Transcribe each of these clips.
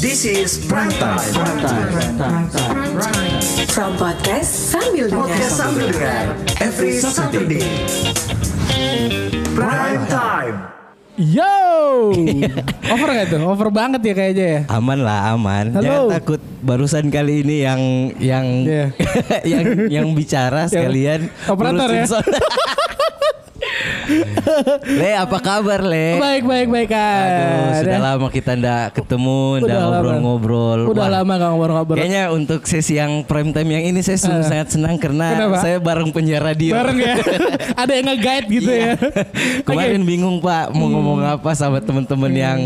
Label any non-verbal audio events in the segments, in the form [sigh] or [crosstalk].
This is Prime Time. From podcast sambil dengar. Podcast sambil dengar every Saturday. Prime Time. Yo, [laughs] over gak tuh? Over banget ya kayaknya ya. Aman lah, aman. Halo. Jangan takut. Barusan kali ini yang yang Iya. [laughs] yang yang bicara sekalian Operator ya? [laughs] Le, apa kabar Le? Baik, baik, baik kan. Aduh, sudah lama kita ndak ketemu, ndak ngobrol-ngobrol. Udah Wah, lama gak ngobrol-ngobrol. Kayaknya untuk sesi yang prime time yang ini saya sungguh sangat senang karena Kenapa? saya bareng penyiar radio. Bareng ya. [laughs] Ada yang nge-guide gitu Iya. ya. [laughs] Kemarin bingung Pak mau ngomong apa sama teman-teman Hmm. yang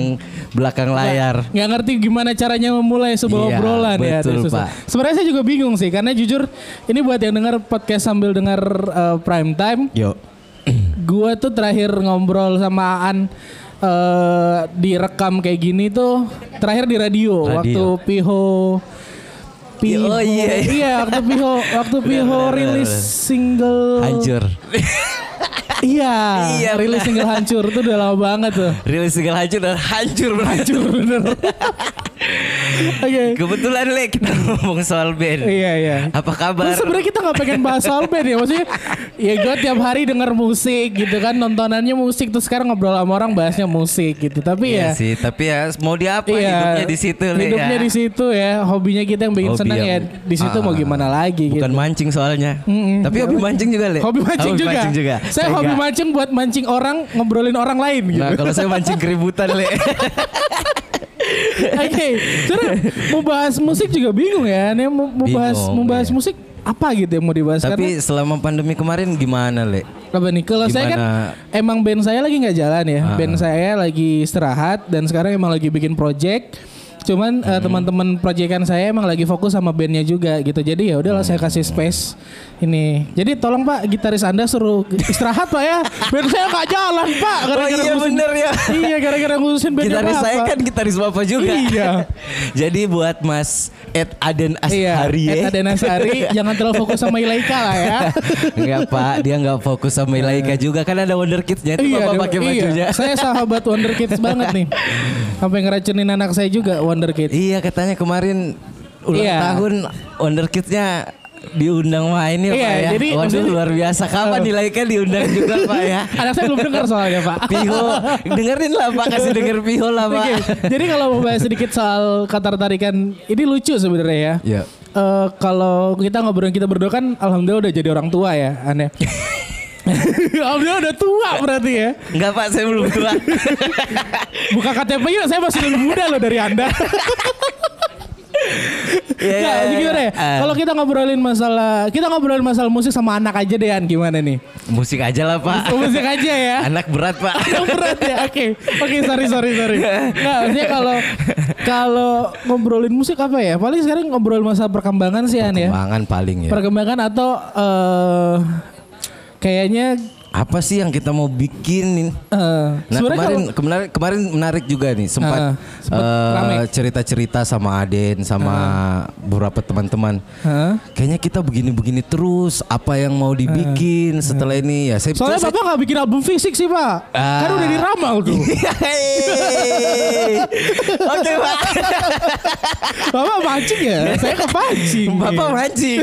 belakang layar. Nggak ngerti gimana caranya memulai sebuah Iya, obrolan ya. betul, Ada susah. Pak. Sebenarnya saya juga bingung sih karena jujur ini buat yang dengar podcast sambil dengar uh, prime time, Yuk. Gua tuh terakhir ngobrol sama Aan eh, direkam kayak gini tuh terakhir di radio, Radio. waktu Piho Piho Oh, iya. iya waktu Piho waktu Piho rilis single Hancur. Iya, Iya, rilis single hancur itu udah lama banget tuh. Rilis segala hancur dan hancur hancur bener. [laughs] Oke. Kebetulan Le kita [laughs] ngomong soal band. Iya iya. Apa kabar? Terus sebenarnya kita nggak pengen bahas soal band ya maksudnya ya gue tiap hari denger musik gitu kan nontonannya musik terus sekarang ngobrol sama orang bahasnya musik gitu tapi Iya ya sih, tapi ya mau diapa Iya, hidupnya di situ Le hidupnya ya. di situ ya hobinya kita yang bikin Hobi senang ya di situ mau Ah, gimana lagi Bukan gitu mancing soalnya. Mm-mm. Tapi hobi mancing juga Le. hobi mancing, Hobi juga. mancing juga. saya hobi mancing buat mancing orang ngobrolin orang lain gitu Nah, kalau saya mancing keributan Le. [laughs] [laughs] Oke, sebenarnya mau bahas musik juga bingung ya. Nih mau, mau bahas mau bahas iya. musik apa gitu yang mau dibahas Tapi selama pandemi kemarin gimana Le? karena apa nih? Kalau saya kan emang band saya lagi nggak jalan ya. Ah. Band saya lagi istirahat dan sekarang emang lagi bikin project. Cuman eh, Hmm. teman-teman proyekan saya emang lagi fokus sama bandnya juga gitu. Jadi ya udahlah saya kasih space ini. Jadi tolong Pak gitaris Anda suruh istirahat Pak ya. Band saya nggak jalan Pak. Oh iya ngurusin- bener ya. Iya gara-gara ngurusin bandnya Gitaris saya Bapak. kan gitaris bapak juga. Iya. [laughs] Jadi buat Mas Ed Aden Iya, Ashari Ed ya. Aden Ashari [laughs] jangan terlalu fokus sama Ilaika lah ya. [laughs] Enggak Pak, dia enggak fokus sama Ilaika juga kan ada Wonder Kids-nya itu Bapak ada- pakai iya. bajunya. Saya sahabat Wonder Kids banget nih. Sampai ngeracunin anak saya juga Wonder Kids. Iya katanya kemarin ulang Iya. tahun Wonder Kids-nya diundang main ya Iya, Pak ya. jadi Waduh maksudnya- luar biasa. Kapan. Ilaika diundang juga Pak ya? [laughs] Anak saya belum dengar soalnya Pak. [laughs] Piho, dengerin lah Pak, kasih denger Piho lah Pak. Oke, Jadi kalau mau bahas sedikit soal kata tarikan ini lucu sebenarnya ya. Iya. Eh, kalau kita ngobrol kita berdua kan alhamdulillah udah jadi orang tua ya, aneh. [laughs] [laughs] alhamdulillah udah tua berarti ya. Enggak Pak, saya belum tua. [laughs] Buka KTP yuk, saya masih lebih muda loh dari Anda. Iya, [laughs] Nah, jadi iya. gimana ya? Ah. Kalau kita ngobrolin masalah, kita ngobrolin masalah musik sama anak aja deh, An. Gimana nih? Musik aja lah Pak. Musik aja ya. Anak berat Pak. Yang berat ya. Oke. Oke, sorry sorry sorry. Nah, maksudnya kalau kalau ngobrolin musik apa ya? Paling sekarang ngobrol masalah perkembangan sih An ya. Perkembangan paling ya. Perkembangan atau eh kayaknya Apa sih yang kita mau bikin? eh Nah kemarin, kalau- kemarin kemarin menarik juga nih sempat rame. cerita-cerita sama Aden sama beberapa teman-teman. Hah? Kayaknya kita begini-begini terus. Apa yang mau dibikin setelah ini ya? Saya Soalnya saya- Bapak nggak bikin album fisik sih, Pak. Ah. Kan udah diramal tuh. Yeay. Oke pak. Bapak mancing ya? Saya kepancing. Bapak mancing.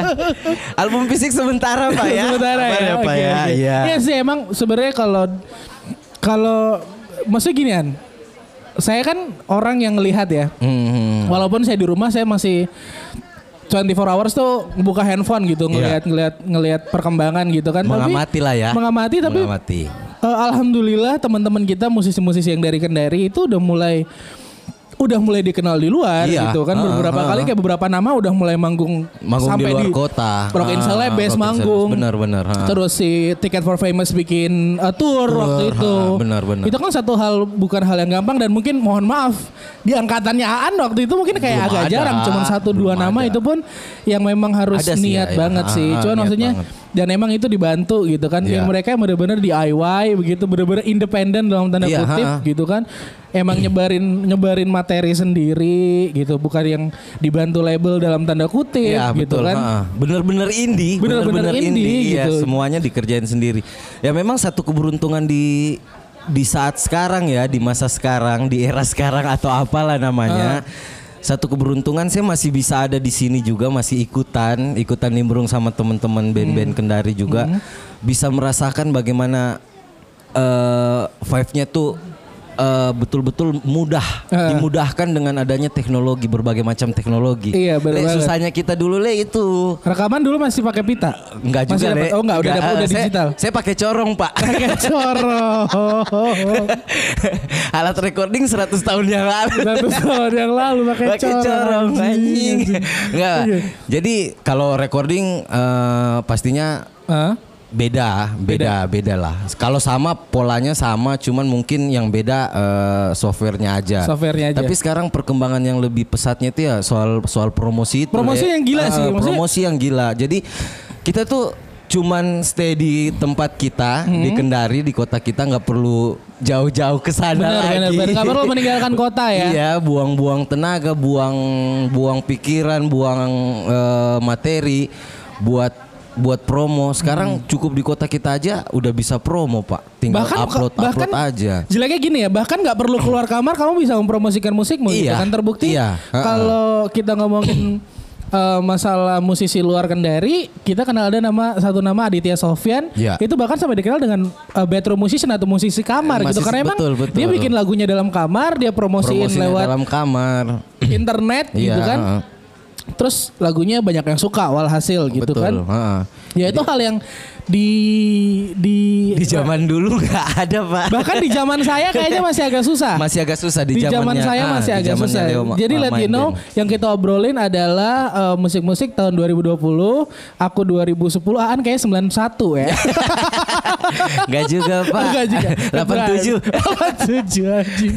[laughs] Album fisik sementara pak ya. Sementara Apa ya. Pak ya. Iya. Iya sih emang sebenarnya kalau kalau maksudnya ginian. Saya kan orang yang ngelihat ya. Hmm. Walaupun saya di rumah saya masih 24 hours tuh buka handphone gitu ngelihat ngelihat ngelihat perkembangan gitu kan. Tapi- Iya. Mengamati lah ya. Mengamati tapi Mengamati. eh, alhamdulillah teman-teman kita musisi-musisi yang dari Kendari itu udah mulai udah mulai dikenal di luar Iya. gitu kan beberapa ah, kali ah. kayak beberapa nama udah mulai manggung, Manggung sampai di luar kota. Rock in Ah, Celebes manggung. Benar, benar, ah. terus si Ticket for Famous bikin uh, tour, waktu itu ah, benar, benar. itu kan satu hal bukan hal yang gampang dan mungkin mohon maaf di angkatannya Aan waktu itu mungkin kayak Belum agak ada. jarang cuma satu dua nama ada. itu pun yang memang harus Ada sih niat ya, ya. banget sih ah, cuman maksudnya banget. dan emang itu dibantu gitu kan yang mereka yang benar-benar DIY begitu benar-benar independen dalam tanda Iya, kutip ha, ha. gitu kan emang nyebarin nyebarin materi sendiri gitu bukan yang dibantu label dalam tanda kutip Iya gitu betul. kan. Bener-bener indie. Bener-bener indie, Iya, gitu. semuanya dikerjain sendiri. Ya memang satu keberuntungan di di saat sekarang ya, di masa sekarang, di era sekarang atau apalah namanya. Satu keberuntungan saya masih bisa ada di sini juga masih ikutan, ikutan nimbrung sama teman-teman band-band Kendari juga bisa merasakan bagaimana eh vibe-nya tuh eh, betul-betul mudah, Eh. dimudahkan dengan adanya teknologi berbagai macam teknologi. Iya, bener Le, susahnya kita dulu le itu Rekaman dulu masih pakai pita. Enggak Masih juga dapat- Le. Oh enggak, udah Enggak, udah eh, saya- digital. Saya, pakai corong, Pak. [laughs] Pakai corong. [laughs] Alat recording 100 tahun yang lalu. Satu tahun yang lalu [laughs] pakai Pakai corong. corong anjing. Enggak. Iya. Jadi kalau recording eh, pastinya Hah? Beda, beda, beda lah. Kalau sama polanya sama, cuman mungkin yang beda eh, softwarenya aja. Softwarenya aja. Tapi sekarang perkembangan yang lebih pesatnya itu ya soal soal promosi itu. Promosi Le. yang gila Eh, sih, maksudnya- promosi yang gila. Jadi kita tuh cuman stay di tempat kita di Hmm. Kendari di kota kita nggak perlu jauh-jauh ke sana lagi. Nggak perlu meninggalkan [laughs] kota ya. Iya, buang-buang tenaga, buang buang pikiran, buang eh, materi buat buat promo. Sekarang cukup di kota kita aja udah bisa promo, Pak. Tinggal upload bahkan upload aja. Jeleknya gini ya, bahkan nggak perlu keluar kamar kamu bisa mempromosikan musikmu gitu Iya, kan terbukti. iya. Kalau kita ngomongin [coughs] eh, masalah musisi luar Kendari, kita kenal ada nama satu nama Aditya Sofyan. Iya. Itu bahkan sampai dikenal dengan eh, bedroom musician atau musisi kamar Eh, gitu karena emang betul, betul. dia bikin lagunya dalam kamar, dia promosiin Promosinya lewat dalam kamar. internet gitu Iya, kan. Terus lagunya banyak yang suka walhasil gitu Betul, kan. heeh. Ya itu hal yang di di Di zaman dulu nggak ada, Pak. bahkan di zaman saya kayaknya masih agak susah. masih agak susah di, di zaman saya ah, masih agak susah. Leo Jadi let you know yang kita obrolin adalah eh, musik-musik tahun 2020, aku 2010, Aan kayak 91 ya. [laughs] Nggak juga, Pak. [laughs] Enggak juga. 87. 87 [laughs] anjing.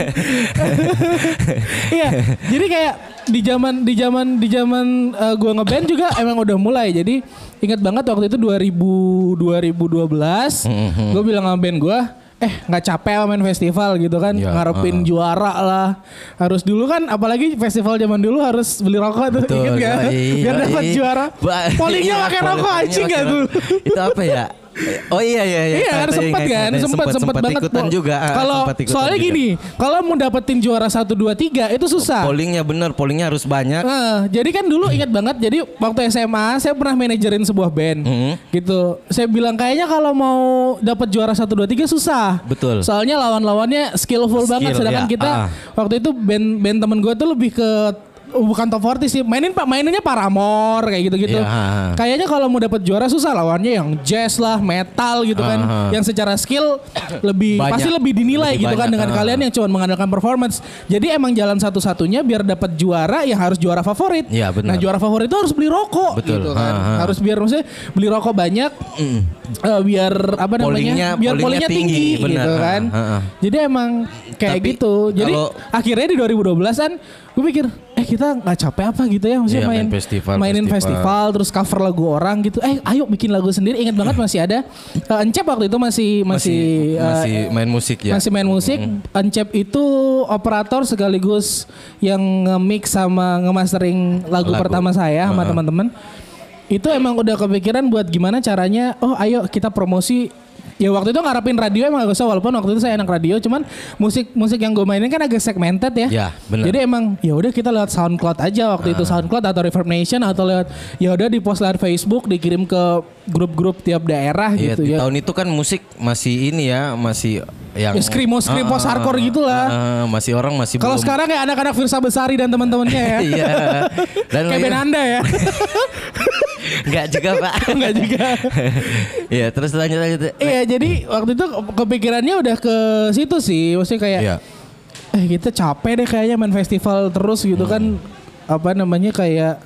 Iya, jadi kayak di zaman di zaman di zaman eh, gua ngeband juga emang udah mulai. Jadi ingat banget waktu itu 2000 2012, Mhm. gue bilang sama band gua Eh nggak capek main festival gitu kan Iya, Ngarepin juara lah Harus dulu kan Apalagi festival zaman dulu harus beli rokok tuh Betul, Ingat gak? yoi, Biar dapat juara Pollingnya [laughs] iya, pakai rokok anjing pakai gak tuh. Itu apa ya? Oh iya iya iya. Iya kan ingat, kan sempat sempat banget ikutan juga. ah, Kalau soalnya juga. gini, kalau mau dapetin juara 1 2 3 itu susah. Pollingnya bener, pollingnya harus banyak. Nah, jadi kan dulu ingat banget jadi waktu SMA saya pernah manajerin sebuah band. Mhm. Gitu. Saya bilang kayaknya kalau mau dapat juara 1 2 3 susah. Betul. Soalnya lawan-lawannya skillful banget Skill, sedangkan ya. kita Ah. waktu itu band band temen gue tuh lebih ke bukan top 40 sih mainin pak maininnya Paramore kayak gitu-gitu Iya, ah. kayaknya kalau mau dapat juara susah lawannya yang jazz lah metal gitu kan Ah. yang secara skill lebih Banyak. pasti lebih dinilai Lebih gitu kan banyak, dengan ah. kalian yang cuma mengandalkan performance jadi emang jalan satu-satunya biar dapat juara ya harus juara favorit Iya, benar. nah juara favorit itu harus beli rokok Betul, gitu kan ah, ah. harus biar maksudnya beli rokok banyak eh, biar apa namanya? Biar pollingnya tinggi, tinggi, benar, gitu kan? ah, ah, ah. jadi emang kayak Tapi gitu. Jadi kalau- akhirnya di 2012 kan gue pikir eh kita nggak capek apa gitu ya? Maksudnya Iya, main, main festival, mainin festival. festival terus cover lagu orang gitu. Eh ayo bikin lagu sendiri. Ingat banget [laughs] masih ada Eh, Encep waktu itu masih masih masih, eh, masih main musik ya. masih main musik. Encep itu operator sekaligus yang nge-mix sama nge-mastering lagu, Lagu. pertama saya sama teman-teman itu emang udah kepikiran buat gimana caranya oh ayo kita promosi Ya waktu itu ngarepin radio emang agak susah walaupun waktu itu saya enak radio cuman musik musik yang gue mainin kan agak segmented ya. Ya, benar. Jadi emang ya udah kita lewat SoundCloud aja waktu itu SoundCloud atau Reverb Nation atau lewat ya udah di post lewat Facebook dikirim ke grup-grup tiap daerah Iya, gitu di ya. tahun itu kan musik masih ini ya, masih yang Ya, screamo- screamo Ah, ah, hardcore ah, gitulah. ah, ah, masih orang masih Kalau sekarang kayak anak-anak Firsa Besari dan teman-temannya ya. [laughs] Iya. Dan Kayak band Anda ya. [laughs] Enggak juga, Pak. [laughs] Enggak juga. [laughs] Iya, terus lanjut lanjut. Iya jadi waktu itu kepikirannya udah ke situ sih. Maksudnya kayak Iya. eh kita capek deh kayaknya main festival terus gitu kan Hmm. apa namanya kayak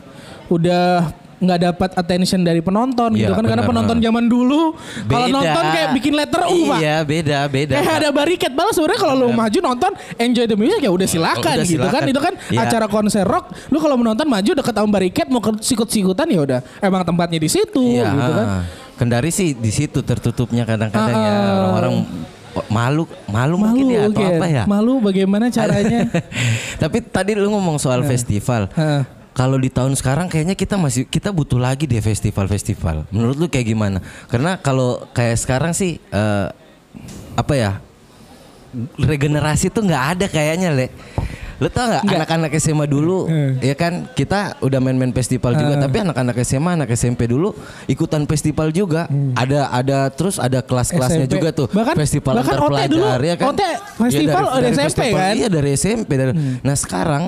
udah nggak dapat attention dari penonton gitu Iya, kan karena benar. penonton zaman dulu kalau nonton kayak bikin letter U pak Iya, beda, beda. Kayak ada bariket malah sebenarnya kalau lu maju nonton enjoy the music ya udah silakan Udah gitu kan silakan. itu kan Iya. acara konser rock lu kalau menonton maju deket sama bariket mau sikut-sikutan ya udah emang tempatnya di situ Iya, gitu kan ah. Kendari sih di situ tertutupnya kadang-kadang ya Ah. orang-orang malu, malu, mungkin ya atau apa ya. malu bagaimana caranya [laughs] Tapi tadi lu ngomong soal festival. Heeh. Kalau di tahun sekarang kayaknya kita masih kita butuh lagi deh festival-festival. Menurut lu kayak gimana? Karena kalau kayak sekarang sih eh, apa ya? regenerasi tuh nggak ada kayaknya le. Lo tau Nggak. anak-anak SMA dulu Hmm. ya kan kita udah main-main festival juga tapi anak-anak SMA anak SMP dulu ikutan festival juga ada ada terus ada kelas-kelasnya juga tuh Bahkan- festival bahkan antar pelajar dulu, ya kan OT festival Iya, dari SMP kan? iya dari SMP dari- nah sekarang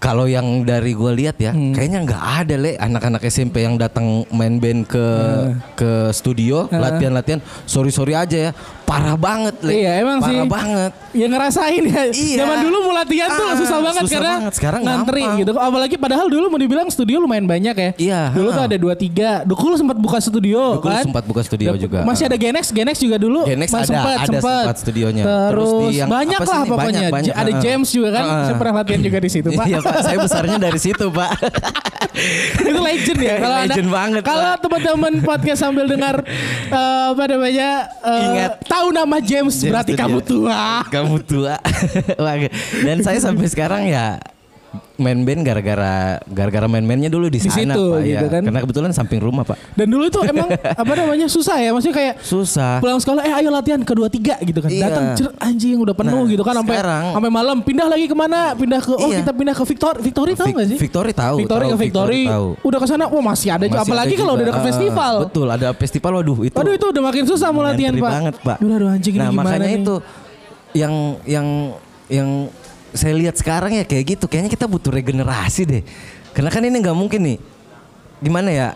kalau yang dari gue lihat ya, Hmm. kayaknya nggak ada le anak-anak SMP yang datang main band ke Hmm. ke studio latihan-latihan. Sorry sorry aja ya, parah banget le. Iya emang parah sih. banget. Ya ngerasain ya. Iya. Zaman dulu mau latihan tuh Ah, susah banget susah karena banget. Sekarang ngantri gampang. gitu. Apalagi padahal dulu mau dibilang studio lumayan banyak ya. Iya, Dulu tuh ha. ada dua tiga. Dulu sempat buka studio Dulu kan. sempat buka studio juga. Masih ada Genex, Genex juga dulu. Genex Mas- ada, sempat, ada sempat. sempat studionya. Terus, Terus di yang- banyak lah pokoknya. Banyak, banyak, ada ha. James juga kan. Ha. Saya pernah latihan juga di situ [laughs] pak. Iya pak, saya besarnya dari situ pak. [laughs] [laughs] itu legend ya kalau ada- Legend banget, kalau teman-teman podcast sambil dengar [laughs] eh, apa namanya eh, Ingat. tahu nama James, James berarti kamu tua Kamu tua. [laughs] Dan saya sampai sekarang ya main band gara-gara gara-gara main-mainnya dulu di Di sana situ, pak gitu ya. kan. Karena kebetulan samping rumah pak. dan dulu itu emang [laughs] apa namanya susah ya maksudnya kayak Susah. pulang sekolah eh ayo latihan kedua tiga gitu kan Iya. datang cer anjing udah penuh Nah, gitu kan sampai sampai malam pindah lagi ke mana pindah ke oh Iya. kita pindah ke Victor Victory tahu nggak sih Victory tahu, Victory tahu, ke Victory, Victory tahu. udah ke sana oh masih ada juga apalagi kalau udah ke Ah, festival betul, ada festival waduh itu. Waduh itu udah makin susah mau latihan pak banget pak. udah aduh anjing ini nah gimana makanya nih? itu yang yang yang saya lihat sekarang ya kayak gitu. Kayaknya kita butuh regenerasi deh. Karena kan ini nggak mungkin nih. Gimana ya?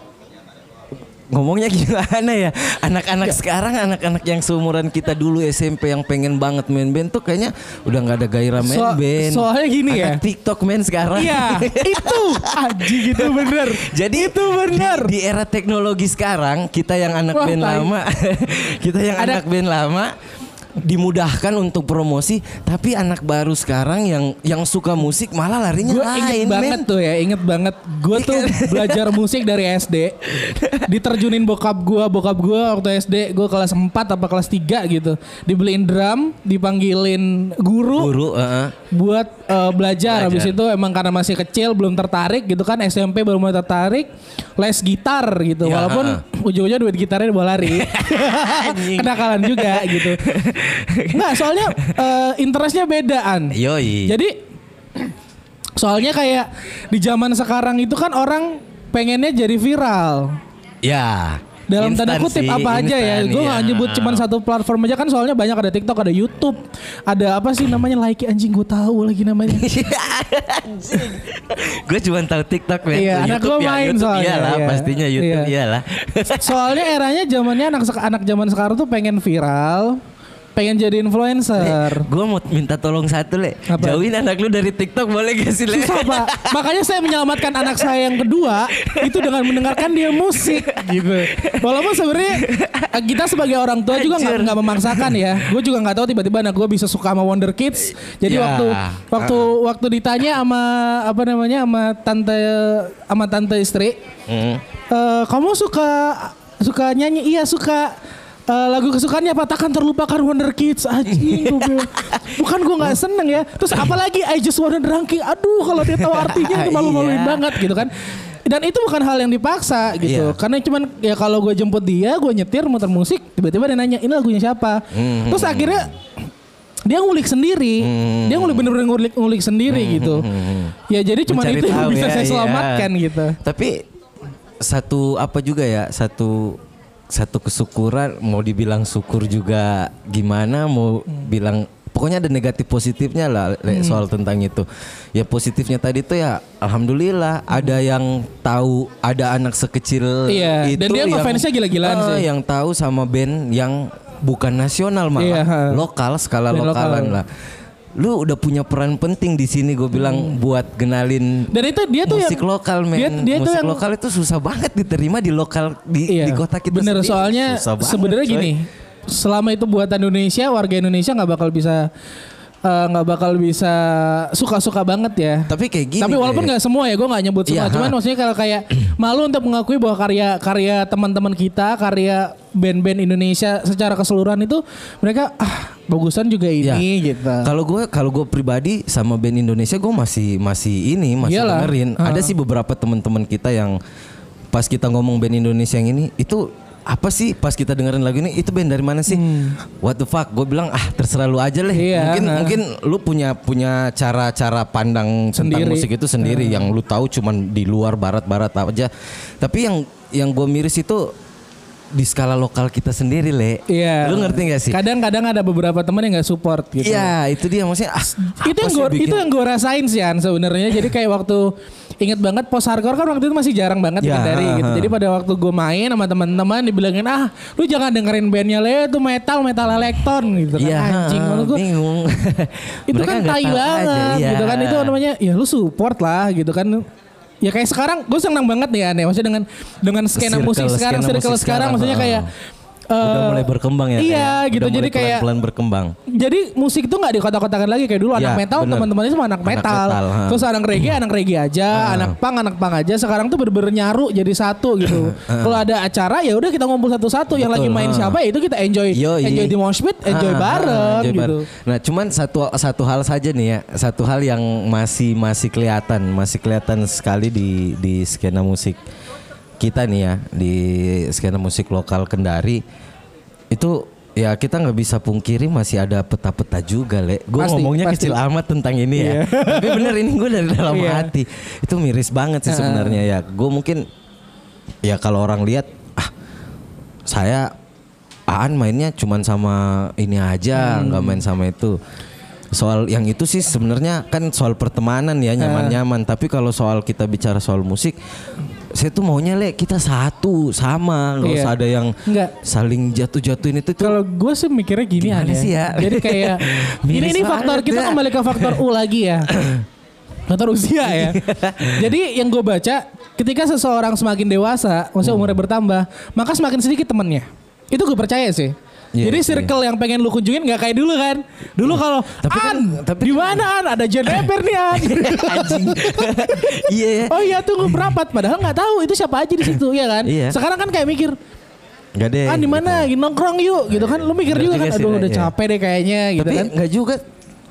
Ngomongnya [laughs] gimana ya? Anak-anak sekarang, anak-anak yang seumuran kita dulu SMP yang pengen banget main band tuh kayaknya udah nggak ada gairah main So- band. soalnya gini ya. Anak TikTok main sekarang. Iya, [laughs] itu anjing itu bener. Jadi itu bener. Di, di era teknologi sekarang kita yang anak Wah, band tai. lama, [laughs] kita yang Ada- anak band lama dimudahkan untuk promosi, tapi anak baru sekarang yang yang suka musik malah larinya Gue lain. inget banget men. tuh ya, inget banget. Gue tuh [laughs] belajar musik dari SD. Diterjunin bokap gue, bokap gue waktu SD, gue kelas 4 apa kelas 3 gitu. Dibeliin drum, dipanggilin guru, Guru, heeh. buat eh, belajar. Belajar. Habis itu emang karena masih kecil belum tertarik gitu kan SMP baru mulai tertarik les gitar gitu. Ya, Walaupun ujung-ujungnya duit gitarnya dibawa lari. [laughs] Kenakalan juga gitu. Enggak, soalnya eh, interestnya bedaan. Yoi. Jadi soalnya kayak di zaman sekarang itu kan orang pengennya jadi viral. ya. Dalam tanda Instan kutip sih, apa aja ya. instan, Gue iya. nggak nyebut cuma satu platform aja kan soalnya banyak ada TikTok, ada YouTube, ada apa sih namanya like anjing gue tahu lagi namanya. [laughs] Gue cuma tahu TikTok men. Iya, anak YouTube gua ya, main YouTube soalnya, Iyalah, iya. pastinya YouTube Iya. iyalah. Soalnya eranya zamannya anak anak zaman sekarang tuh pengen viral, pengen jadi influencer. Gue mau minta tolong satu le, Apa? jauhin anak lu dari TikTok boleh gak sih le? Susah pak. [laughs] Makanya saya menyelamatkan anak saya yang kedua itu dengan mendengarkan dia musik gitu. Walaupun sebenarnya eh, kita sebagai orang tua juga nggak memaksakan ya. Gue juga nggak tahu tiba-tiba anak gue bisa suka sama Wonder Kids. Jadi Ya. waktu waktu waktu ditanya sama apa namanya sama tante sama tante istri, Hmm. "Eh, kamu suka suka nyanyi? Iya suka. Eh, lagu kesukaannya apa? Takkan terlupakan Wonder Kids anjing. [laughs] Bukan gue nggak seneng ya. Terus apalagi I just wanna drinking. Aduh kalau dia tahu artinya itu malu-maluin Iya. banget gitu kan. Dan itu bukan hal yang dipaksa gitu. Iya. Karena cuman ya kalau gue jemput dia, gue nyetir muter musik, tiba-tiba dia nanya ini lagunya siapa. Hmm. Terus akhirnya dia ngulik sendiri, dia ngulik bener-bener ngulik ngulik sendiri gitu. Ya jadi Hmm. Mencari itu yang bisa ya, saya iya. selamatkan gitu. Tapi satu apa juga ya satu satu kesyukuran mau dibilang syukur juga gimana mau bilang pokoknya ada negatif positifnya lah Hmm. soal tentang itu ya positifnya tadi tuh ya alhamdulillah ada yang tahu ada anak sekecil Iya, itu dan dia yang- ngefansnya gila-gilaan Ah, sih. yang tahu sama band yang bukan nasional malah Iya, ha. lokal skala Band lokalan lokal. lah lu udah punya peran penting di sini gue bilang buat kenalin Dan itu dia tuh musik yang lokal men. Dia, dia tuh musik yang lokal itu susah banget diterima di lokal di, Iya, di kota kita bener. sendiri. soalnya sebenarnya gini, selama itu buatan Indonesia, warga Indonesia nggak bakal bisa eh, nggak bakal bisa suka-suka banget ya. tapi kayak gini Tapi walaupun nggak semua ya, gue nggak nyebut semua. Iya, Cuman ha. maksudnya kalau kayak malu untuk mengakui bahwa karya-karya teman-teman kita, karya band-band Indonesia secara keseluruhan itu mereka ah bagusan juga Ya. ini gitu. Kalau gue kalau gue pribadi sama band Indonesia gue masih masih ini masih Iyalah. dengerin. Ha. Ada sih beberapa teman-teman kita yang pas kita ngomong band Indonesia yang ini itu apa sih pas kita dengerin lagu ini itu band dari mana sih? What the fuck? Gue bilang ah terserah lu aja lah. Hmm. Iya, mungkin nah. mungkin lu punya punya cara-cara pandang tentang Sendiri. musik itu sendiri yang lu tahu cuman di luar barat-barat aja. Tapi yang yang gue miris itu di skala lokal kita sendiri le. Iya. Lu ngerti gak sih? Kadang-kadang ada beberapa teman yang nggak support gitu. Iya itu dia maksudnya. Ah, itu yang gue itu yang gue rasain sih An sebenarnya jadi kayak waktu inget banget post hardcore kan waktu itu masih jarang banget Ya, dari gitu jadi pada waktu gue main sama teman-teman dibilangin ah lu jangan dengerin bandnya le itu metal metal elektron gitu kan Iya, anjing menurut gua, bingung. itu Mereka kan tai banget aja, iya. gitu kan itu namanya ya lu support lah gitu kan ya kayak sekarang gue senang banget nih aneh maksudnya dengan dengan skena Circle, musik sekarang circle musik sekarang. sekarang, maksudnya kayak Udah eh, mulai berkembang ya. iya kayak. gitu Udah jadi mulai kayak pelan-pelan berkembang. jadi musik itu nggak di kotak-kotakan lagi kayak dulu Ya, anak metal teman-temannya semua anak Anak metal, metal, ha. terus anak reggae anak reggae aja anak punk anak punk aja sekarang tuh bener-bener nyaru jadi satu gitu kalau ada acara ya udah kita ngumpul satu-satu yang lagi main ha. siapa ya itu kita enjoy Yoi. enjoy di mosh pit enjoy ah, bareng enjoy gitu bareng. Nah, cuman satu satu hal saja nih ya, satu hal yang masih masih kelihatan, masih kelihatan sekali di di skena musik kita nih ya, di skena musik lokal Kendari itu ya kita nggak bisa pungkiri masih ada peta-peta juga le. Gue ngomongnya pasti. kecil amat tentang ini ya, Iya. [laughs] tapi bener ini gue dari dalam Iya. hati. Itu miris banget sih sebenarnya ya. Gue mungkin ya kalau orang lihat ah saya Aan mainnya cuman sama ini aja, Hmm. nggak main sama itu. Soal yang itu sih sebenarnya kan soal pertemanan ya nyaman-nyaman. Tapi kalau soal kita bicara soal musik, saya tuh maunya le kita satu sama, nggak Iya. usah ada yang Nggak. saling jatuh-jatuhin itu tuh. kalau gue sih mikirnya gini Gimana aja sih ya? jadi kayak [laughs] ini ini faktor kita ya. kembali ke faktor U lagi ya [coughs] faktor usia ya [laughs] jadi yang gue baca ketika seseorang semakin dewasa maksudnya umurnya bertambah maka semakin sedikit temennya itu gue percaya sih Iya, Jadi iya. circle yang pengen lu kunjungin nggak kayak dulu kan. Dulu kalau Tapi kan- An, tapi di kan- mana An? Ada Jen Eber nih An. [laughs] Anjing. iya ya. oh iya tunggu berapat padahal nggak tahu itu siapa aja di situ ya kan. Iya. Sekarang kan kayak mikir Gak deh. ah di mana gitu. nongkrong yuk gitu kan. Lu mikir juga juga kan aduh udah iya. capek deh kayaknya gitu Tapi kan. nggak juga.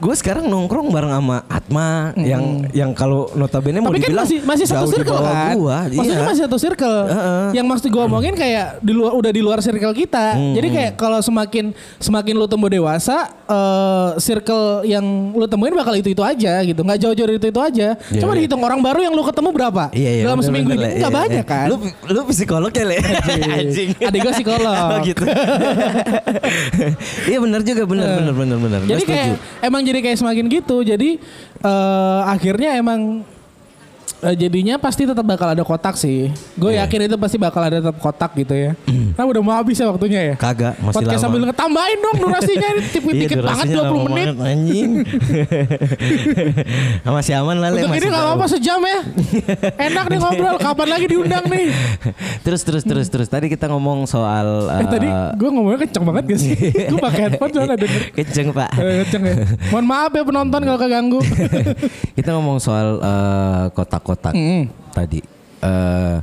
Gue sekarang nongkrong bareng sama Atma yang yang kalau notabene mau Tapi kan dibilang masih masih satu circle kan. Gua, Maksudnya iya. masih satu circle. Heeh. Yang maksud gue omongin kayak di luar udah di luar circle kita. Hmm, Jadi kayak kalau semakin semakin lu tumbuh dewasa, eh circle yang lu temuin bakal itu itu aja gitu. Nggak jauh-jauh dari itu itu aja. Iya, Coba iya. dihitung orang baru yang lu ketemu berapa Iya, iya, dalam bener, seminggu bener, ini? Le. Nggak Iya, banyak iya. kan. Lu lu psikolog ya, Le? Anjing. Adik gue psikolog. Oh gitu. [laughs] Iya benar juga, benar benar benar benar. Gua Jadi kayak emang jadi kayak semakin gitu. Jadi eh, akhirnya emang eh, jadinya pasti tetap bakal ada kotak sih. Gue Iya. yakin itu pasti bakal ada tetap kotak gitu ya. Nah udah mau habis ya waktunya ya. Kagak, masih Podcast lama. sambil ngetambahin dong durasinya ini tipis Iya, banget durasinya 20 lama menit. banget, anjing. [laughs] masih aman lah. Untuk ini gak tahu. apa-apa sejam ya. Enak nih ngobrol. Kapan lagi diundang nih? [laughs] terus terus terus terus. Tadi kita ngomong soal Eh, tadi gue ngomongnya kenceng banget gak sih? [laughs] gue pakai headphone soalnya denger. Kenceng pak. Eh, kenceng ya. Mohon maaf ya penonton kalau keganggu. kita ngomong soal eh, kotak-kotak Mm. tadi. Eh,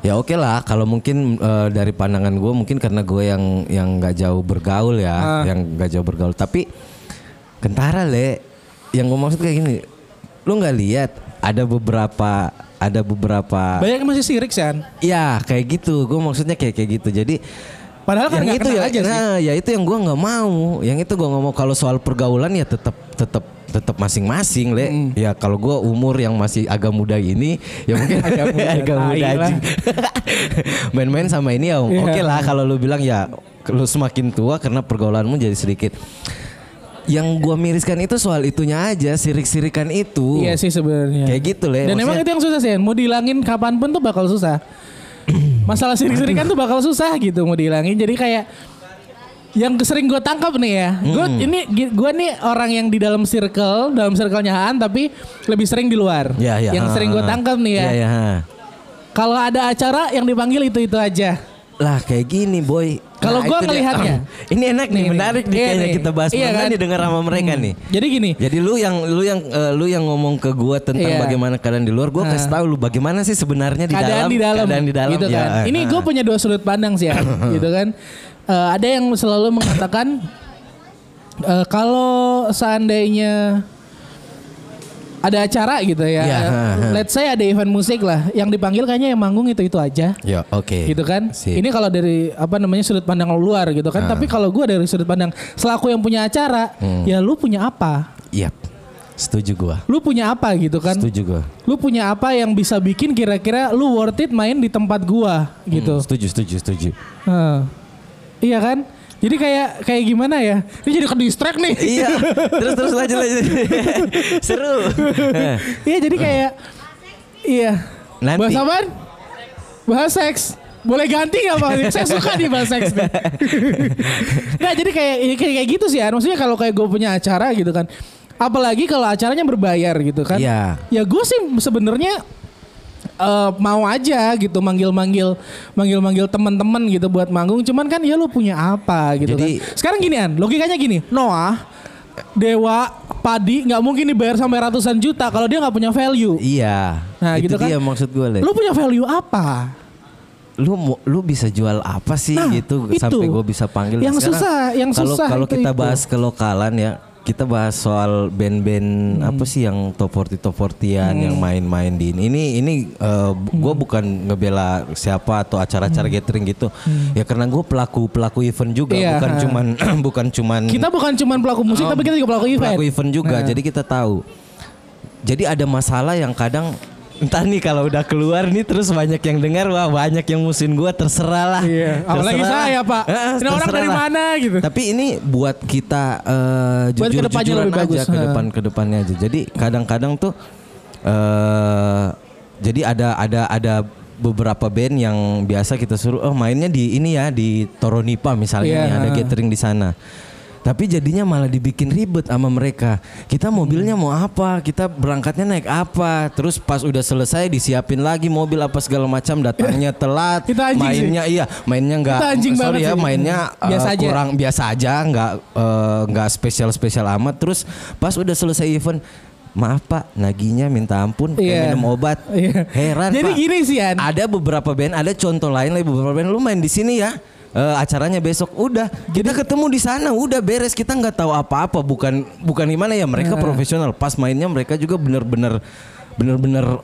ya oke lah kalau mungkin eh, dari pandangan gue mungkin karena gue yang yang nggak jauh bergaul ya, Ah. yang nggak jauh bergaul. Tapi kentara le, yang gue maksud kayak gini, lu nggak lihat ada beberapa ada beberapa Banyak yang masih sirik San. ya kayak gitu. Gue maksudnya kayak kayak gitu. Jadi Padahal kan yang itu ya, aja sih. nah ya itu yang gua nggak mau. Yang itu gua nggak mau. Kalau soal pergaulan ya tetap tetap tetap masing-masing le. Ya kalau gua umur yang masih agak muda ini, ya mungkin [laughs] agak muda, [laughs] agak muda anjing. [laughs] Main-main sama ini ya Iya. oke lah. Kalau lu bilang ya lu semakin tua karena pergaulanmu jadi sedikit. Yang gua miriskan itu soal itunya aja, sirik-sirikan itu. Iya sih sebenarnya. Kayak gitu le. Dan emang Maksudnya- itu yang susah sih. Mau dihilangin kapan pun tuh bakal susah. Masalah sirik-sirikan tuh bakal susah gitu mau dihilangin. Jadi kayak yang sering gue tangkap nih ya, gue ini gue nih orang yang di dalam circle, dalam circle-nya tapi lebih sering di luar. Ya, ya. Yang ha, sering gue tangkap nih ya. Iya, iya, ha. Kalau ada acara yang dipanggil itu itu aja. Lah kayak gini boy. Kalau Nah, dia. ngelihatnya. [laughs] ini enak nih, menarik nih Iya kayaknya nih. kita bahas. Iya kan? nih dengar sama mereka nih. Jadi gini, Jadi lu yang lu yang eh, lu yang ngomong ke gua tentang Iya. bagaimana keadaan di luar, gua Nah. kasih tahu lu bagaimana sih sebenarnya di keadaan dalam di dalam, keadaan di dalam gitu ya, kan. Ini gue punya dua sudut pandang sih ya, [laughs] gitu kan. Eh, ada yang selalu mengatakan eh, kalau seandainya ada acara gitu ya. Iya, ha. Let's say ada event musik lah, yang dipanggil kayaknya yang manggung itu itu aja. Ya, oke. Gitu kan? Sip. Ini kalau dari apa namanya sudut pandang luar gitu kan. Tapi kalau gua dari sudut pandang selaku yang punya acara, Hmm. ya lu punya apa? Yap. Setuju gua. Lu punya apa gitu kan? Setuju gua. Lu punya apa yang bisa bikin kira-kira lu worth it main di tempat gua gitu. Hmm, setuju, setuju, setuju. Heeh. Iya kan? Jadi kayak kayak gimana ya? Ini jadi ke distract nih. iya. Terus terus lanjut lanjut. [laughs] Seru. Iya jadi kayak iya. Nanti. Bahas apaan? Bahas seks. Boleh ganti gak Pak? Saya suka nih bahas seks nih. [laughs] nah jadi kayak, kayak kayak gitu sih ya. Maksudnya kalau kayak gue punya acara gitu kan. Apalagi kalau acaranya berbayar gitu kan. Iya. Ya gue sih sebenarnya eh, mau aja gitu manggil-manggil manggil-manggil teman-teman gitu buat manggung cuman kan ya lu punya apa gitu Jadi- kan sekarang ginian logikanya gini Noah Dewa Padi nggak mungkin dibayar sampai ratusan juta kalau dia nggak punya value Iya. Nah, itu gitu kan. maksud gue, lu punya value apa lu lu bisa jual apa sih Nah, gitu itu. sampai gue bisa panggil Yang Sekarang, susah, yang kalau susah kalau kita itu. bahas kelokalan ya kita bahas soal band-band Hmm. apa sih yang top 40 top 40-an yang main-main di ini ini ini gue Hmm. bukan ngebela siapa atau acara-acara gathering gitu ya karena gue pelaku pelaku event juga Hmm. Iya, bukan [laughs] cuman [clears throat] bukan cuman kita bukan cuma pelaku musik tapi kita juga pelaku event pelaku event juga Nah. jadi kita tahu jadi ada masalah yang kadang entah nih kalau udah keluar nih terus banyak yang dengar wah banyak yang musuhin gua terserah lah Iya, apalagi Terserah saya, lah. Pak. Eh, Ini orang dari lah. mana gitu. tapi ini buat kita eh, Buat jujur ke depannya jujuran lebih aja bagus. ke depan ke depannya aja jadi kadang-kadang tuh eh jadi ada ada ada beberapa band yang biasa kita suruh oh mainnya di ini ya di Toronipa misalnya nih, ada gathering di sana. Tapi jadinya malah dibikin ribet sama mereka. Kita mobilnya mau apa? Kita berangkatnya naik apa? Terus pas udah selesai disiapin lagi mobil apa segala macam datangnya [laughs] telat. Itu anjing sih. mainnya iya, mainnya nggak Itu anjing sorry banget ya, sih. mainnya eh, Biasa aja. kurang biasa aja, nggak eh, nggak spesial-spesial amat. Terus pas udah selesai event Maaf pak, naginya minta ampun, kayak Iya. minum obat. Iya. Heran Jadi pak. gini sih, An. Ada beberapa band, ada contoh lain lagi beberapa band. Lu main di sini ya, eh, acaranya besok. Udah, kita ketemu di sana. Udah beres. Kita nggak tahu apa-apa. Bukan, bukan gimana ya. Mereka Nah. profesional. Pas mainnya mereka juga bener-bener, bener-bener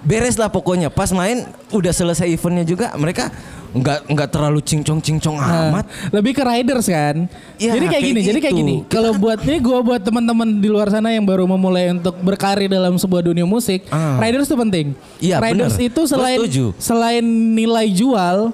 beres lah pokoknya. Pas main, udah selesai eventnya juga. Mereka nggak nggak terlalu cincong cincong Nah, amat. lebih ke riders kan. Ya, jadi kayak kayak gini, jadi kayak gitu. gini. Kalau buat ini gua buat teman-teman di luar sana yang baru memulai untuk berkarir dalam sebuah dunia musik, Ah. riders itu penting. Iya, riders bener. itu selain selain nilai jual,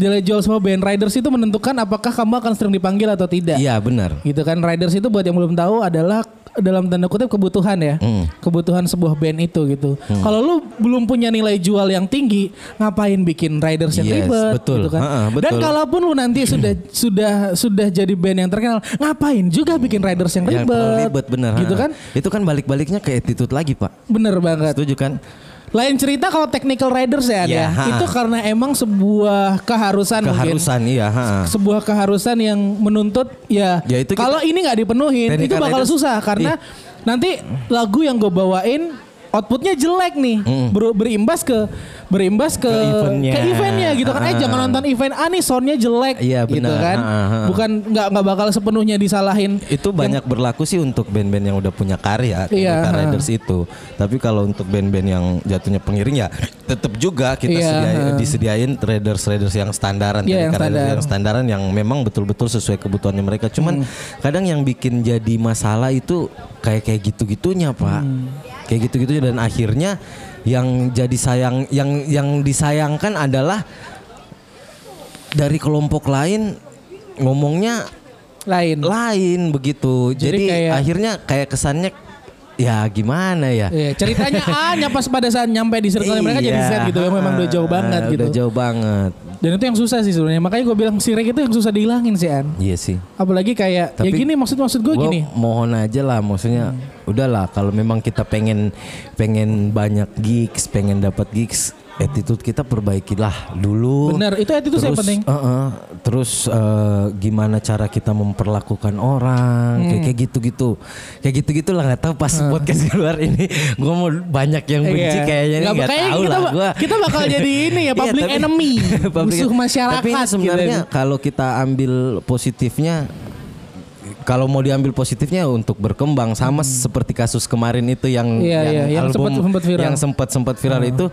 nilai jual semua band riders itu menentukan apakah kamu akan sering dipanggil atau tidak. Iya benar. Gitu kan riders itu buat yang belum tahu adalah dalam tanda kutip kebutuhan ya. Hmm. Kebutuhan sebuah band itu gitu. Kalau lu belum punya nilai jual yang tinggi, ngapain bikin riders yang Yes, ribet betul. gitu kan. Ha-ha, betul. Dan kalaupun lu nanti sudah sudah sudah jadi band yang terkenal, ngapain juga bikin riders yang Yang ribet. terlalu ribet bener. Gitu ha. kan? Itu kan balik-baliknya ke attitude lagi pak. Bener banget. Setuju kan? Lain cerita kalau technical riders ya, Ya, ya. itu karena emang sebuah keharusan, mungkin. Keharusan iya. ha. sebuah keharusan yang menuntut ya, Ya, itu kalau ini nggak dipenuhin itu bakal Riders- susah karena nanti lagu yang gue bawain outputnya jelek nih Ber- berimbas ke berimbas ke Ke eventnya. ke eventnya gitu kan eh Ah. jangan nonton event ah nih soundnya jelek Iya, gitu kan ah. bukan nggak nggak bakal sepenuhnya disalahin Itu banyak berlaku sih untuk band-band yang udah punya karya, Iya, ha. Riders itu. Tapi kalau untuk band-band yang jatuhnya pengiring ya tetap juga kita Iya, sediain, ha. disediain riders-riders yang standaran, Iya, yang standar. yang standaran yang memang betul-betul sesuai kebutuhannya mereka. Cuman Hmm. kadang yang bikin jadi masalah itu kayak kayak gitu-gitunya, Pak. Hmm. Kayak gitu-gitu dan akhirnya yang jadi sayang yang yang disayangkan adalah dari kelompok lain ngomongnya lain lain begitu. Jadi Jadi, kayak- akhirnya kayak kesannya ya gimana ya? Iya, ceritanya [laughs] A nyapa pada saat nyampe di circle mereka jadi Z gitu yang memang udah jauh banget gitu. Udah jauh banget. Dan itu yang susah sih sebenarnya. Makanya gue bilang sirik itu yang susah dihilangin sih An. Iya sih. Apalagi kayak ya Tapi gini maksud maksud gue gini. mohon aja lah maksudnya udahlah kalau memang kita pengen pengen banyak gigs, pengen dapat gigs, attitude kita perbaikilah dulu. Bener, itu attitude yang Terus, penting. eh, eh, terus eh, gimana cara kita memperlakukan orang, Hmm. kayak kayak gitu-gitu. Kayak gitu-gitu lah nggak tahu pas podcast keluar ini gua mau banyak yang benci Iya. kayaknya Nggak- tahu kita, lah gua. kita bakal jadi [laughs] ini ya Iya, public tapi- enemy, [laughs] public- musuh masyarakat. Tapi ini sebenarnya gitu. kalau kita ambil positifnya kalau mau diambil positifnya untuk berkembang sama seperti kasus kemarin itu yang Hmm. Iya, iya, yang sempat- sempat viral. yang sempat sempat viral itu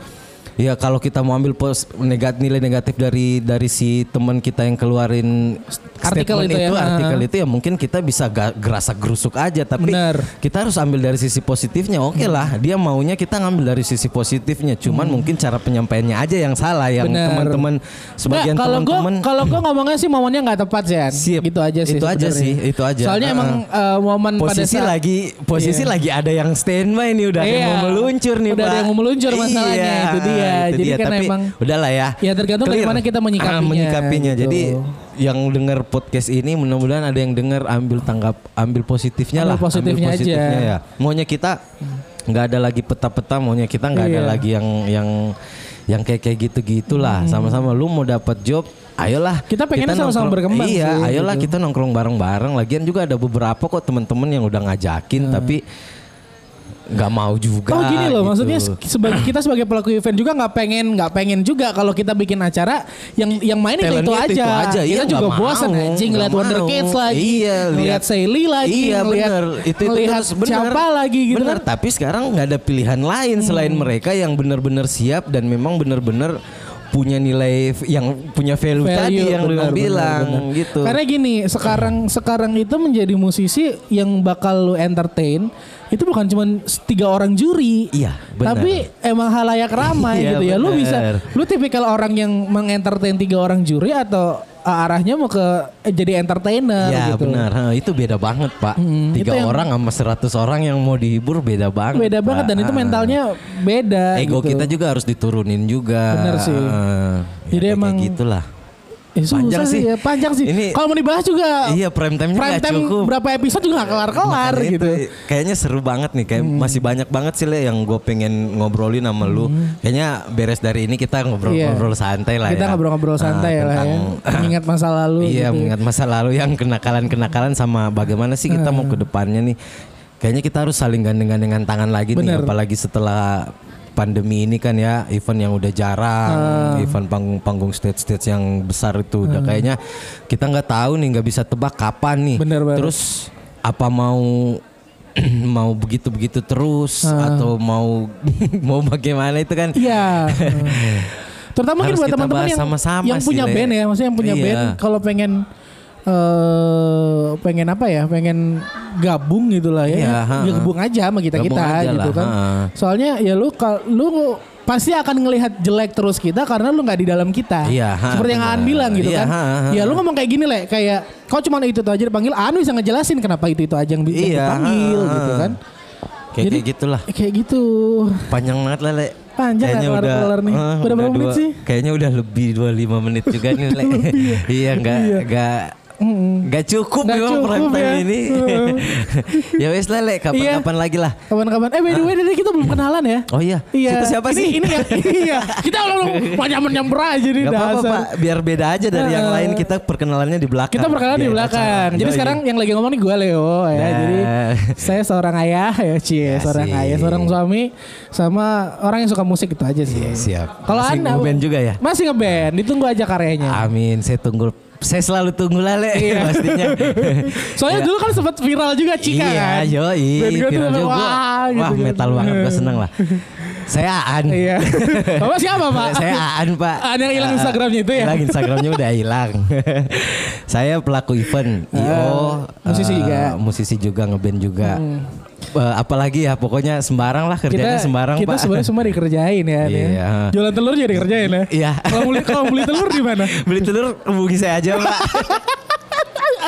ya kalau kita mau ambil pos negat nilai negatif dari dari si teman kita yang keluarin Artikel statement itu ya, artikel itu ya mungkin kita bisa ga, gerasa gerusuk aja tapi Benar. kita harus ambil dari sisi positifnya oke lah dia maunya kita ngambil dari sisi positifnya cuman mungkin cara penyampaiannya aja yang salah yang Hmm. Teman-teman sebagian teman-teman kalau gue ngomongnya sih momennya nggak tepat sih Siap. gitu aja sih Itu aja sebenarnya. sih, itu aja. soalnya Ah, emang eh, momen pada posisi saat lagi posisi Iya. lagi ada yang standby nih udah ada yang Iya. mau meluncur nih Udah ada yang mau meluncur masalahnya, Iya, itu dia. Itu Jadi dia. kan Tapi emang- udahlah ya. Ya, tergantung Clear. bagaimana kita menyikapinya, Ah, menyikapinya. gitu. Jadi yang dengar podcast ini mudah-mudahan ada yang dengar ambil tanggap ambil positifnya Ambil lah. positifnya aja. ya. Maunya kita nggak ada lagi peta-peta, maunya kita nggak ada Iya. lagi yang yang yang kayak kayak gitu-gitulah. Sama-sama lu mau dapat job Ayolah Hmm. Kita pengennya sama-sama berkembang Iya, sih, ayolah gitu. kita nongkrong bareng-bareng. Lagian juga ada beberapa kok teman-teman yang udah ngajakin tapi nggak mau juga. Oh gini loh, gitu. maksudnya sebagai kita sebagai pelaku event juga nggak pengen nggak pengen juga kalau kita bikin acara yang yang main itu, itu aja. itu aja, iya, kita nggak juga bosan anjing ngeliat Wonder. Kids lagi, Iya, lihat- Sally lagi, Iya benar. Itu itu terus benar. siapa lagi gitu Benar, kan. Hmm. tapi sekarang nggak ada pilihan lain selain mereka yang benar-benar siap dan memang benar-benar punya nilai yang punya value, tadi yang lu benar, benar, bilang benar. gitu. Karena gini, sekarang sekarang itu menjadi musisi yang bakal lu entertain itu bukan cuma tiga orang juri. Iya, benar. Tapi emang halayak ramai [laughs] Iya, gitu ya. Lu benar. bisa lu tipikal orang yang mengentertain tiga orang juri atau arahnya mau ke eh, jadi entertainer Ya gitu. benar, Ha, itu beda banget pak. Hmm, Tiga yang- orang sama seratus orang yang mau dihibur beda banget. Beda banget Pak. dan itu mentalnya beda. Ego gitu. kita juga harus diturunin juga. Bener sih. Ah, ya Jadi emang- gitulah. Eh, Panjang sih. ya, panjang sih. Ini- Kalau mau dibahas juga Iya prime time-nya prime time cukup. berapa episode juga gak kelar-kelar gitu. itu Kayaknya seru banget nih, kayak masih banyak banget sih Le yang gue pengen ngobrolin sama lu. Kayaknya beres dari ini kita ngobrol-ngobrol santai lah Hmm. Kita ya. ngobrol-ngobrol Ah, santai lah ya. tentang- [clears throat] Mengingat masa lalu Iya, gitu. mengingat masa lalu yang kenakalan-kenakalan sama bagaimana sih kita mau ke depannya nih. Kayaknya kita harus saling gandeng-gandengan tangan lagi Bener. nih apalagi setelah pandemi ini kan ya event yang udah jarang, Ah. event panggung-panggung stage-stage yang besar itu udah kayaknya kita nggak tahu nih nggak bisa tebak kapan nih. Bener banget. Terus apa mau [clears throat] mau begitu-begitu terus Ah. atau mau [laughs] mau bagaimana itu kan? Iya. [laughs] Terutama mungkin buat teman-teman yang sama-sama yang sih, punya band ya, maksudnya yang punya Iya. band kalau pengen eh pengen apa ya? Pengen gabung gitu lah ya. Iya, ya ha-ha. gabung aja sama kita kita gitu lah, kan. ha-ha. Soalnya ya lu kal- lu pasti akan ngelihat jelek terus kita karena lu nggak di dalam kita. Iya, ha, Seperti yang Aan benar. bilang gitu Iya, kan. ha, ha, Ya lu ha. ngomong kayak gini le, kayak kau cuma itu tuh aja dipanggil, Aan bisa ngejelasin kenapa itu itu aja yang, yang Iya, dipanggil ha, ha. gitu kan. Kayak, Jadi- kayak gitulah. Kayak gitu. Panjang banget lah, Le. Panjang nggak kelar-kelar nih? eh, Udah berapa menit dua- sih? Kayaknya udah lebih 25 menit juga nih, Le. [laughs] iya, enggak enggak Gak cukup Nggak memang cukup prime time ya. ini. [laughs] ya wes lah, Le. Kapan-kapan lagi lah. Kapan-kapan. Eh by the way tadi kita belum kenalan ya. Oh iya. Iya. Kita siapa ini, sih? Ini yang [laughs] iya. Kita belum nyamper-nyamper aja nih Gak apa-apa. Pak. Biar beda aja dari yang lain. Kita perkenalannya di belakang. Kita perkenalan di belakang. Jadi Yoi. sekarang yang lagi ngomong nih gue Leo ya. Nah. Jadi saya seorang ayah ya Cie. Seorang ayah, seorang suami. Sama orang yang suka musik itu aja sih. Siap. Kalau Masih anda ngeband juga ya? Masih ngeband. Ditunggu aja karyanya. Amin. Saya tunggu. Saya selalu tunggu lah, Le. Iya. [laughs] Pastinya. [laughs] Soalnya dulu kan sempat viral juga Cika iya, kan. gue tuh viral juga. Wah, gitu Wah, kan. metal banget gue seneng lah. [laughs] Saya Aan. Iya. Bapak siapa Pak? Saya Aan, Pak. Aan yang hilang Ah, Instagramnya itu ya? Hilang Instagramnya udah hilang. Saya pelaku event, IO, musisi eh, juga. musisi juga ngeband juga. Eh, apalagi ya, pokoknya sembarang lah kerjanya sembarang, kita Pak. sebenarnya semua dikerjain ya. nih. Iya. Jualan telur juga dikerjain ya. Iya. Kalau beli kalau beli telur di mana? [laughs] Beli telur hubungi saya aja, Pak. [laughs]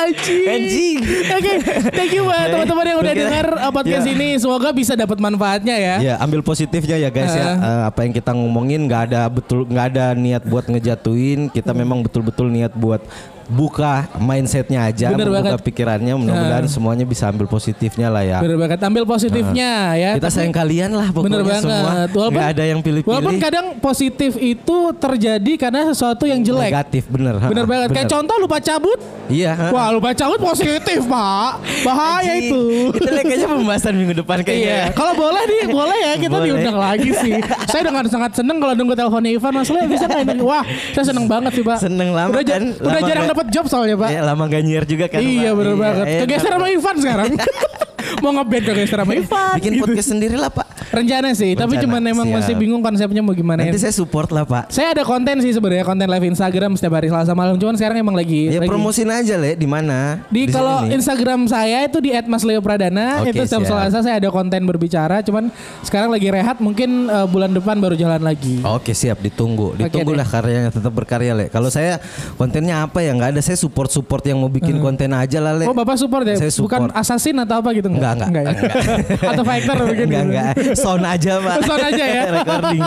Anjing. Anjing. Oke, thank you buat [laughs] teman-teman yang udah dengar uh, podcast Ya. ini. Semoga bisa dapat manfaatnya ya. Ya, ambil positifnya ya guys ya. Eh, apa yang kita ngomongin nggak ada betul nggak ada niat buat ngejatuhin. Kita memang betul-betul niat buat buka mindsetnya aja, Bener membuka banget. pikirannya. Mudah-mudahan semuanya bisa ambil positifnya lah ya. Bener banget, ambil positifnya ya. Kita Tapi- sayang kalian lah pokoknya Bener banget. semua. Walaupun, ada yang pilih-pilih. Walaupun kadang positif itu terjadi karena sesuatu yang jelek. Negatif bener. Bener banget. Kayak bener. contoh lupa cabut. Iya. Wah lupa cabut positif pak. Bahaya Anjing. itu. Itu kayaknya pembahasan minggu depan [laughs] Iya, kayaknya. kalau boleh nih, boleh ya kita Boleh. diundang lagi sih. Saya dengan sangat seneng kalau nunggu teleponnya Ivan Mas bisa nggak ini? Wah, saya seneng banget sih pak. Seneng lama udah, kan? udah Lama jarang dapat dapat job soalnya pak. Ya lama gak nyiar juga kan. iya Pak. bener banget. enak. Kegeser sama Ivan sekarang. [laughs] Mau ngeband kegeser sama Ivan. Bikin gitu. podcast sendiri lah Pak. Rencana sih, tapi Rencana, cuman emang siap. masih bingung konsepnya mau gimana ya. Nanti saya support lah Pak. Saya ada konten sih sebenarnya konten live Instagram setiap hari Selasa malam. Cuman sekarang emang lagi Ya lagi- promosin aja le di mana? Di, kalau. Instagram saya itu di @masleo_pradana Oke, itu setiap siap. Selasa saya ada konten berbicara. Cuman sekarang lagi rehat mungkin eh, bulan depan baru jalan lagi. Oke siap ditunggu, ditunggu lah karyanya tetap berkarya le. Kalau saya kontennya apa ya nggak ada, saya support support yang mau bikin konten aja lah le. Oh bapak support ya? Saya support. Bukan assassin atau apa gitu? Enggak, enggak. ya? atau fighter mungkin? Enggak gitu. enggak, sound aja pak. Sound aja ya? Recording.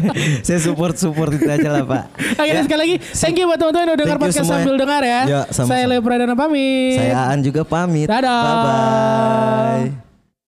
[laughs] saya support support itu aja lah pak. Oke Ya. sekali lagi thank you buat teman-teman yang udah dengar podcast semua. sambil dengar ya. Ya, sama-sama. Saya Leo Pradana pamit. Saya Aan juga pamit. Dadah. Bye bye.